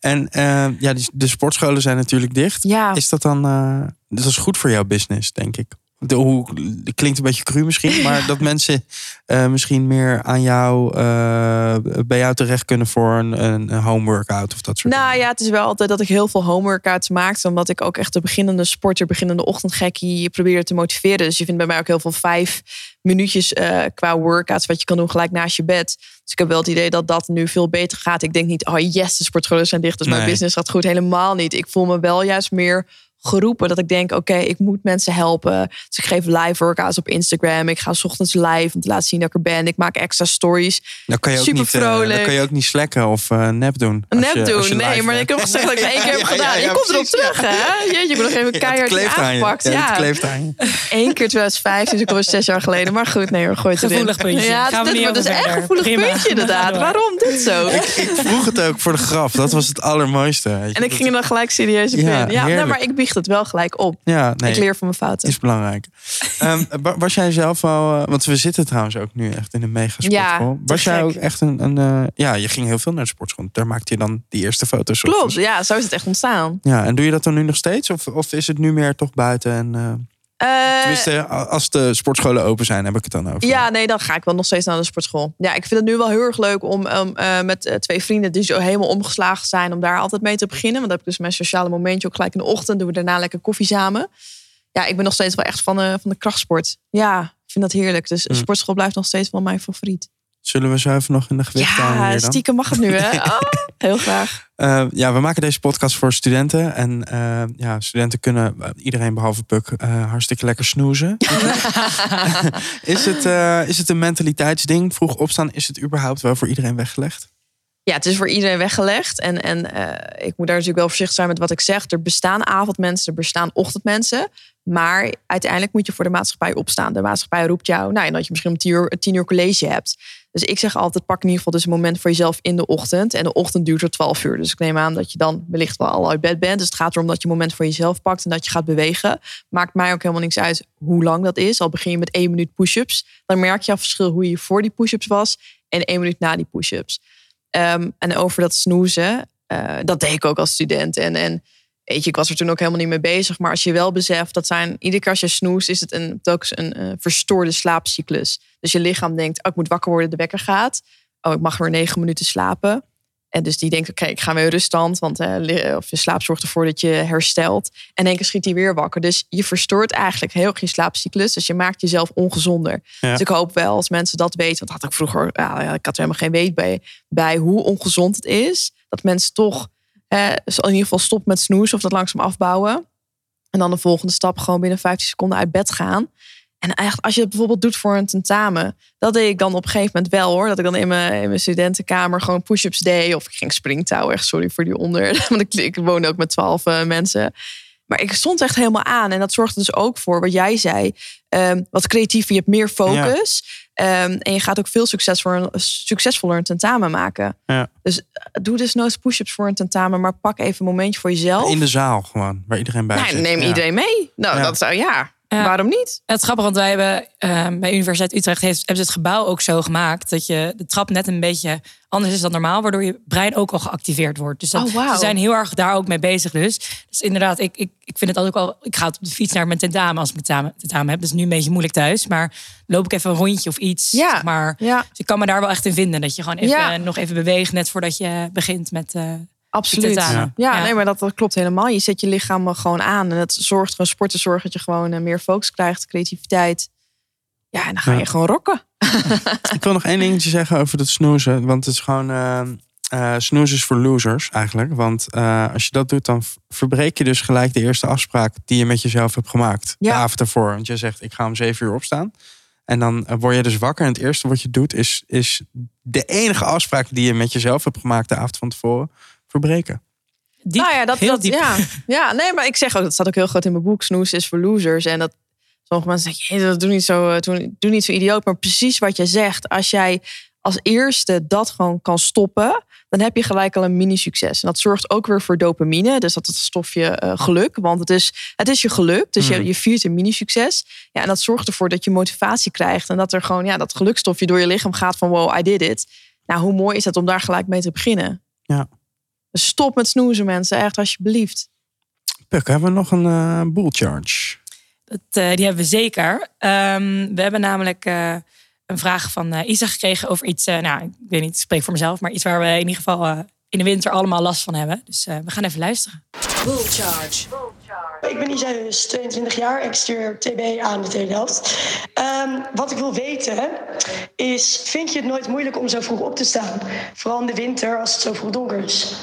En eh, ja, de sportscholen zijn natuurlijk dicht. Ja. Is dat dan... eh, dat is goed voor jouw business, denk ik. De, hoe, het klinkt een beetje cru misschien, maar dat mensen eh, misschien meer aan jou, eh, bij jou terecht kunnen voor een, een home workout of dat soort Nou ja, het is wel altijd dat ik heel veel homeworkouts maak. Omdat ik ook echt de beginnende sporter, beginnende ochtendgekkie probeer te motiveren. Dus je vindt bij mij ook heel veel vijf minuutjes eh, qua workouts wat je kan doen gelijk naast je bed. Dus ik heb wel het idee dat dat nu veel beter gaat. Ik denk niet, oh yes, de sportscholen zijn dicht, dus mijn business gaat goed. Helemaal niet. Ik voel me wel juist meer geroepen dat ik denk, oké, ik moet mensen helpen. Dus ik geef live workouts op Instagram. Ik ga 's ochtends live om te laten zien dat ik er ben. Ik maak extra stories. Dan kan je ook, Super niet, eh, vrolijk. dan kan je ook niet slacken of eh, nep doen. Nep je- doen, nee, maar ik heb gezegd dat ik het één keer heb Ja, gedaan. ja, ja, je komt erop precies, terug, ja. hè? Jeetje, ik moet nog even Ja, het keihard aan je. aangepakt. Ja, Ja, het kleeft aan je. Eén keer 2005, dus ik was zes jaar geleden. Maar goed, nee hoor, gooi het erin. Gevoelig puntje. Ja, Gaan we dit, niet maar dat is over echt een gevoelig Prima. puntje We inderdaad. Waarom dit zo? Ik vroeg het ook voor de grap. Dat was het allermooiste. En ik ging er dan gelijk serieus op Ja, in. Ja, maar ik biecht het wel gelijk op. Ja, nee. Ik leer van mijn fouten. is belangrijk. Ehm, wa- was jij zelf al, eh, want we zitten trouwens ook nu echt in een mega sportschool. Ja, was jij gek. ook echt een, een eh, ja, je ging heel veel naar de sportschool. Daar maakte je dan die eerste foto's. op. Klopt, ja, zo is het echt ontstaan. Ja, en doe je dat dan nu nog steeds? Of, of is het nu meer toch buiten? En, eh, Eh, tenminste, als de sportscholen open zijn, heb ik het dan over. Ja, nee, dan ga ik wel nog steeds naar de sportschool. Ja, ik vind het nu wel heel erg leuk om um, eh, met eh, twee vrienden die zo helemaal omgeslagen zijn, om daar altijd mee te beginnen. Want dan heb ik dus mijn sociale momentje ook gelijk in de ochtend. Doen we daarna lekker koffie samen. Ja, ik ben nog steeds wel echt van, de van de krachtsport. Ja, ik vind dat heerlijk. Dus Mm. sportschool blijft nog steeds wel mijn favoriet. Zullen we zo even nog in de gewicht Ja, dan? stiekem mag het nu, hè? Oh, heel graag. Eh, ja, we maken deze podcast voor studenten. En eh, ja, studenten kunnen, eh, iedereen behalve Puk, hartstikke lekker snoezen. is, het, is het een mentaliteitsding? Vroeg opstaan, is het überhaupt wel voor iedereen weggelegd? Ja, het is voor iedereen weggelegd. En, en ik moet daar natuurlijk wel voorzichtig zijn met wat ik zeg. Er bestaan avondmensen, er bestaan ochtendmensen. Maar uiteindelijk moet je voor de maatschappij opstaan. De maatschappij roept jou, nou, en dat je misschien om tien uur, tien uur college hebt. Dus ik zeg altijd, pak in ieder geval dus een moment voor jezelf in de ochtend. En de ochtend duurt tot 12 uur. Dus ik neem aan dat je dan wellicht wel al uit bed bent. Dus het gaat erom dat je een moment voor jezelf pakt en dat je gaat bewegen. Maakt mij ook helemaal niks uit hoe lang dat is. Al begin je met één minuut push-ups. Dan merk je al verschil hoe je voor die push-ups was en één minuut na die push-ups. Ehm, en over dat snoezen, eh, dat deed ik ook als student. En, en weet je, ik was er toen ook helemaal niet mee bezig. Maar als je wel beseft, dat zijn iedere keer als je snoest, is het een, telkens een eh, verstoorde slaapcyclus. Dus je lichaam denkt, oh, ik moet wakker worden, de wekker gaat. Oh, ik mag weer negen minuten slapen. En dus die denkt, oké, ik ga weer ruststand. Want eh, of je slaap zorgt ervoor dat je herstelt. En één keer schiet hij weer wakker. Dus je verstoort eigenlijk heel erg je slaapcyclus. Dus je maakt jezelf ongezonder. Ja. Dus ik hoop wel als mensen dat weten. Want dat had ik vroeger, ja, ik had er helemaal geen weet bij, bij hoe ongezond het is. Dat mensen toch dus in ieder geval stop met snoezen of dat langzaam afbouwen. En dan de volgende stap gewoon binnen 15 seconden uit bed gaan. En echt, als je het bijvoorbeeld doet voor een tentamen, dat deed ik dan op een gegeven moment wel hoor. Dat ik dan in mijn, in mijn studentenkamer gewoon push-ups deed. Of ik ging springtouwen, echt sorry voor die onder. Want ik, ik woonde ook met twaalf eh, mensen. Maar ik stond echt helemaal aan. En dat zorgde dus ook voor wat jij zei. ehm, wat creatiever, je hebt meer focus. Ehm, en je gaat ook veel succesvoller, succesvoller een tentamen maken. Ja. Dus eh, doe dus nooit push-ups voor een tentamen. Maar pak even een momentje voor jezelf. In de zaal gewoon, waar iedereen bij Nou, zit. neem Ja. iedereen mee. Nou, dat zou ja. Ja. Waarom niet? Het is grappig, want wij hebben eh, bij Universiteit Utrecht heeft, hebben ze het gebouw ook zo gemaakt dat je de trap net een beetje anders is dan normaal, waardoor je brein ook al geactiveerd wordt. Dus dat, Oh, ze zijn heel erg daar ook mee bezig. Dus, dus inderdaad, ik, ik, ik vind het altijd ook al. Ik ga op de fiets naar mijn tentamen als ik mijn tentamen, tentamen heb. Dat is nu een beetje moeilijk thuis, maar loop ik even een rondje of iets. Ja. Zeg maar. Ja, Dus ik kan me daar wel echt in vinden dat je gewoon even, Ja. nog even beweegt net voordat je begint met. eh, absoluut. Ja, Ja. nee, maar dat, dat klopt helemaal. Je zet je lichaam er gewoon aan. En het zorgt gewoon, sporten zorgt dat je gewoon eh, meer focus krijgt, creativiteit. Ja, en dan ga je Ja. gewoon rocken. Ik wil nog één dingetje zeggen over dat snoezen. Want het is gewoon. eh eh, snoezen is voor losers eigenlijk. Want eh, als je dat doet, dan verbreek je dus gelijk de eerste afspraak die je met jezelf hebt gemaakt. Ja. De avond ervoor. Want je zegt, ik ga om zeven uur opstaan. En dan word je dus wakker. En het eerste wat je doet, is, is de enige afspraak die je met jezelf hebt gemaakt de avond van tevoren verbreken. diep, nou ja, dat, dat, ja. ja, nee, maar ik zeg ook, dat staat ook heel groot in mijn boek. Snoes is voor losers. En dat sommige mensen zeggen, "Jee, dat doe niet, zo, eh, doe, doe niet zo idioot. Maar precies wat je zegt, als jij als eerste dat gewoon kan stoppen, dan heb je gelijk al een mini-succes. En dat zorgt ook weer voor dopamine. Dus dat het stofje eh, geluk. Want het is, het is je geluk. Dus Mm. je, je viert een mini-succes. Ja, en dat zorgt ervoor dat je motivatie krijgt. En dat er gewoon ja, dat gelukstofje door je lichaam gaat van wow, I did it. Nou, hoe mooi is het om daar gelijk mee te beginnen? Ja. Stop met snoezen, mensen. Echt, alsjeblieft. Puk, hebben we nog een eh bull charge? Dat, eh, die hebben we zeker. Ehm, we hebben namelijk eh, een vraag van eh, Isa gekregen over iets. eh, nou, ik weet niet, ik spreek voor mezelf, maar iets waar we in ieder geval in de winter allemaal last van hebben. Dus eh, we gaan even luisteren. Bull charge. Ik ben Isa, dus 22 jaar. Ik stuur TB aan de tweede helft. Ehm, wat ik wil weten is, vind je het nooit moeilijk om zo vroeg op te staan? Vooral in de winter als het zo vroeg donker is.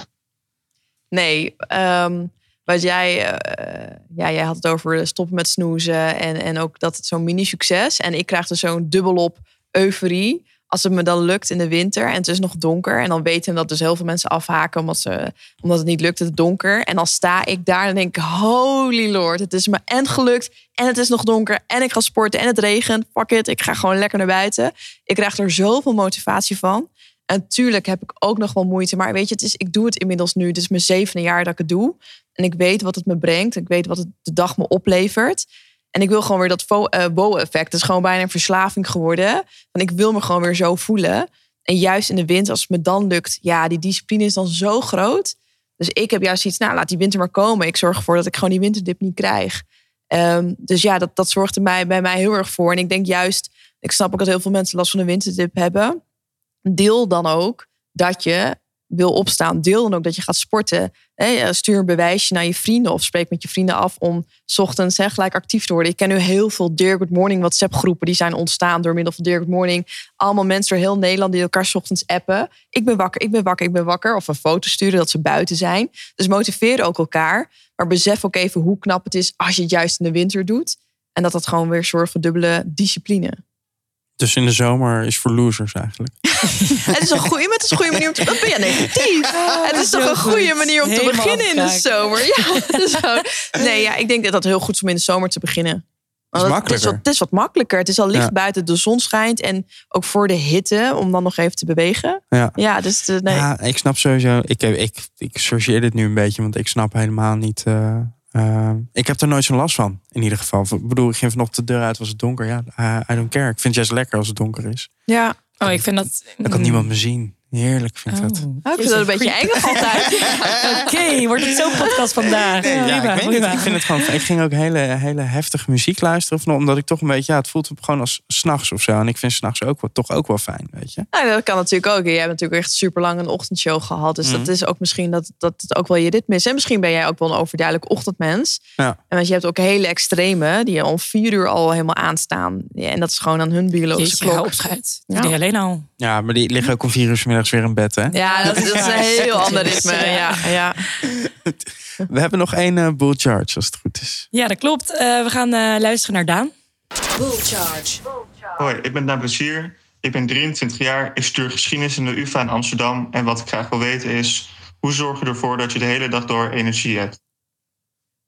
Nee, ehm, wat jij, eh, ja, jij had het over stoppen met snoezen en, en ook dat het zo'n mini-succes. En ik krijg er zo'n dubbelop euforie als het me dan lukt in de winter en het is nog donker. En dan weten dat dus heel veel mensen afhaken omdat, ze, omdat het niet lukt, het donker. En dan sta ik daar en denk ik, holy lord, het is me en gelukt en het is nog donker en ik ga sporten en het regent. Fuck it, ik ga gewoon lekker naar buiten. Ik krijg er zoveel motivatie van. En natuurlijk heb ik ook nog wel moeite. Maar weet je, het is, ik doe het inmiddels nu. Het is mijn zevende jaar dat ik het doe. En ik weet wat het me brengt. Ik weet wat het de dag me oplevert. En ik wil gewoon weer dat eh, wow-effect. Het is gewoon bijna een verslaving geworden. Want ik wil me gewoon weer zo voelen. En juist in de winter, als het me dan lukt... ja, die discipline is dan zo groot. Dus ik heb juist iets, nou, laat die winter maar komen. Ik zorg ervoor dat ik gewoon die winterdip niet krijg. Ehm, dus ja, dat, dat zorgt er mij, bij mij heel erg voor. En ik denk juist, ik snap ook dat heel veel mensen last van een winterdip hebben deel dan ook dat je wil opstaan. Deel dan ook dat je gaat sporten. Stuur een bewijsje naar je vrienden of spreek met je vrienden af om 's ochtends hè, gelijk actief te worden. Ik ken nu heel veel Dear Good Morning WhatsApp groepen die zijn ontstaan door middel van Dear Good Morning. Allemaal mensen door heel Nederland die elkaar 's ochtends appen. Ik ben wakker, ik ben wakker, ik ben wakker. Of een foto sturen dat ze buiten zijn. Dus motiveer ook elkaar. Maar besef ook even hoe knap het is als je het juist in de winter doet. En dat dat gewoon weer zorgt voor dubbele discipline. Dus in de zomer is voor losers eigenlijk. Het is een goede, het is een goede manier om te. Wat ben je negatief? het is toch een goede goed. manier om te Helemaal beginnen in de zomer. Ja, dus gewoon- nee, ja, ik denk dat het heel goed is om in de zomer te beginnen. Het, is wat, het is wat makkelijker. Het is al licht Ja. buiten, de zon schijnt. En ook voor de hitte, om dan nog even te bewegen. Ja. Ja, dus de, nee. Ja, ik snap sowieso. Ik, heb, ik, ik chargeer dit nu een beetje, want ik snap helemaal niet. eh, eh, ik heb er nooit zo'n last van, in ieder geval. Ik bedoel, ik ging vanochtend de deur uit, was het donker. Ja, I don't care. Ik vind het juist lekker als het donker is. ja. Oh, ik vind dat. Dan kan niemand me zien. Heerlijk vind ik dat. Oh. Ik vind dat een beetje eng altijd. Oké, wordt het zo'n podcast vandaag? Nee, ja, ik, weet niet, ik vind het gewoon. Ik ging ook hele, hele heftige muziek luisteren. Omdat ik toch een beetje. Ja, het voelt gewoon als s'nachts of zo. En ik vind s'nachts ook wel, toch ook wel fijn, weet je. Nou, dat kan natuurlijk ook. Jij hebt natuurlijk echt super lang een ochtendshow gehad. Dus Mhm. dat is ook misschien dat, dat het ook wel je ritme is. En misschien ben jij ook wel een overduidelijk ochtendmens. Ja. En want je hebt ook hele extreme die om vier uur al helemaal aanstaan. Ja, en dat is gewoon aan hun biologische Jeetje, klok. Ja. Alleen al. Ja, maar die liggen ook om vier uur weer in bed, hè? Ja, dat, dat is een heel ander ritme. Ja, ja. We hebben nog één eh bull charge, als het goed is. Ja, dat klopt. Eh, we gaan eh, luisteren naar Daan. Bull charge. Hoi, ik ben Daan Plezier. Ik ben 23 jaar. Ik stuur geschiedenis in de UvA in Amsterdam. En wat ik graag wil weten is... hoe zorg je ervoor dat je de hele dag door energie hebt?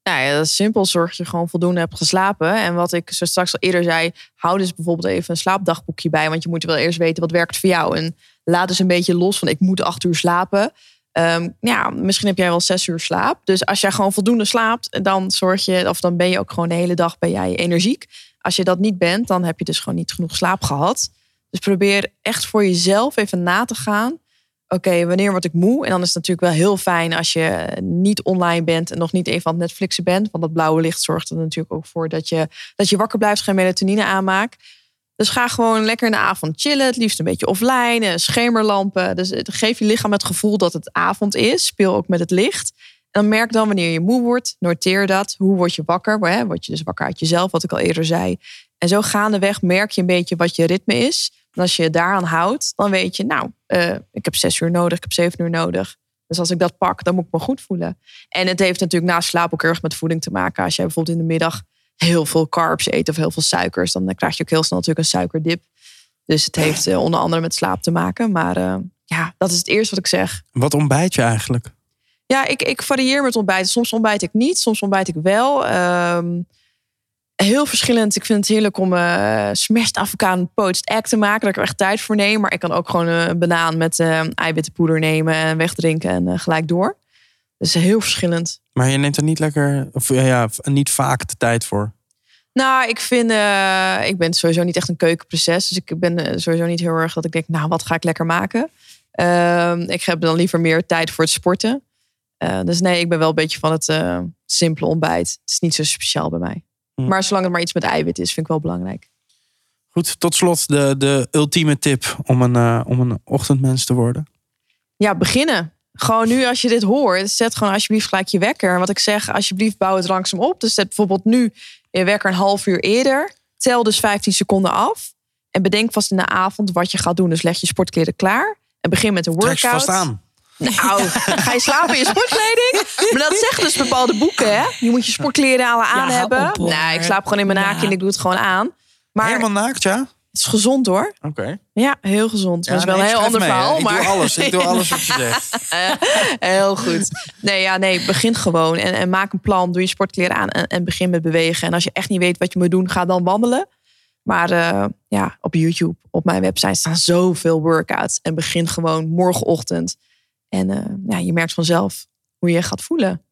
Nou ja, dat is simpel. Zorg dat je gewoon voldoende hebt geslapen. En wat ik zo straks al eerder zei, hou dus bijvoorbeeld even een slaapdagboekje bij. Want je moet wel eerst weten wat werkt voor jou. En laat dus een beetje los van ik moet acht uur slapen. Ehm, ja, misschien heb jij wel zes uur slaap. Dus als jij gewoon voldoende slaapt, dan zorg je, of dan ben je ook gewoon de hele dag ben jij energiek. Als je dat niet bent, dan heb je dus gewoon niet genoeg slaap gehad. Dus probeer echt voor jezelf even na te gaan. Oké, wanneer word ik moe? En dan is het natuurlijk wel heel fijn als je niet online bent en nog niet even aan het Netflixen bent. Want dat blauwe licht zorgt er natuurlijk ook voor dat je, dat je wakker blijft, geen melatonine aanmaakt. Dus ga gewoon lekker in de avond chillen. Het liefst een beetje offline, eh, schemerlampen. Dus geef je lichaam het gevoel dat het avond is. Speel ook met het licht. En dan merk dan wanneer je moe wordt. Noteer dat. Hoe word je wakker? Word je dus wakker uit jezelf, wat ik al eerder zei. En zo gaandeweg merk je een beetje wat je ritme is. En als je je daaraan houdt, dan weet je, nou, uh, ik heb zes uur nodig, ik heb zeven uur nodig. Dus als ik dat pak, dan moet ik me goed voelen. En het heeft natuurlijk na slaap ook erg met voeding te maken. Als jij bijvoorbeeld in de middag heel veel carbs eet of heel veel suikers, dan krijg je ook heel snel natuurlijk een suikerdip. Dus het heeft uh, onder andere met slaap te maken. Maar uh, ja, dat is het eerste wat ik zeg. Wat ontbijt je eigenlijk? Ja, ik, ik varieer met ontbijten. Soms ontbijt ik niet, soms ontbijt ik wel. Um, heel verschillend. Ik vind het heerlijk om uh, smashed avocado poached egg te maken. Daar ik er echt tijd voor neem. Maar ik kan ook gewoon een banaan met uh, eiwittenpoeder nemen en wegdrinken en uh, gelijk door. Dus heel verschillend. Maar je neemt er niet lekker, of ja, ja niet vaak de tijd voor. Nou, ik vind, ik ben sowieso niet echt een keukenproces. Dus ik ben sowieso niet heel erg dat ik denk, nou, wat ga ik lekker maken? Ehm, ik heb dan liever meer tijd voor het sporten. dus nee, ik ben wel een beetje van het simpele ontbijt. Het is niet zo speciaal bij mij. Hm. Maar zolang het maar iets met eiwit is, vind ik wel belangrijk. Goed, tot slot de, de ultieme tip om een, om een ochtendmens te worden. Ja, beginnen. Gewoon nu als je dit hoort, zet gewoon alsjeblieft gelijk je wekker. Wat ik zeg, alsjeblieft bouw het langzaam op. Dus zet bijvoorbeeld nu je wekker een half uur eerder. Tel dus 15 seconden af. En bedenk vast in de avond wat je gaat doen. Dus leg je sportkleren klaar. En begin met een workout. Trek vast aan. Nou, ga je slapen in je sportkleding? Maar dat zeggen dus bepaalde boeken, hè? Je moet je sportkleren aan, aan ja, hebben. Op, nee, ik slaap gewoon in mijn naakje ja. en ik doe het gewoon aan. Maar Helemaal naakt, ja? Het is gezond hoor. Oké. Okay. Ja, heel gezond. Ja, dat is wel een heel ander mee, verhaal. Ik maar... doe alles. Ik doe alles wat je zegt. heel goed. Nee, ja, nee, begin gewoon en, en maak een plan. Doe je sportkleren aan en, en, begin met bewegen. En als je echt niet weet wat je moet doen, ga dan wandelen. Maar uh, ja, op YouTube, op mijn website staan zoveel workouts. En begin gewoon morgenochtend. En uh, ja, je merkt vanzelf hoe je je gaat voelen.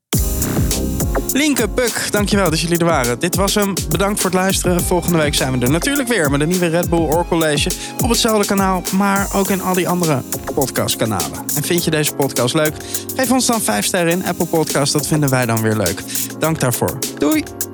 Linke, Puk, dankjewel dat jullie er waren. Dit was hem. Bedankt voor het luisteren. Volgende week zijn we er natuurlijk weer met een nieuwe Red Bull Or College. Op hetzelfde kanaal, maar ook in al die andere podcastkanalen. En vind je deze podcast leuk? Geef ons dan 5 sterren in Apple Podcast. Dat vinden wij dan weer leuk. Dank daarvoor. Doei!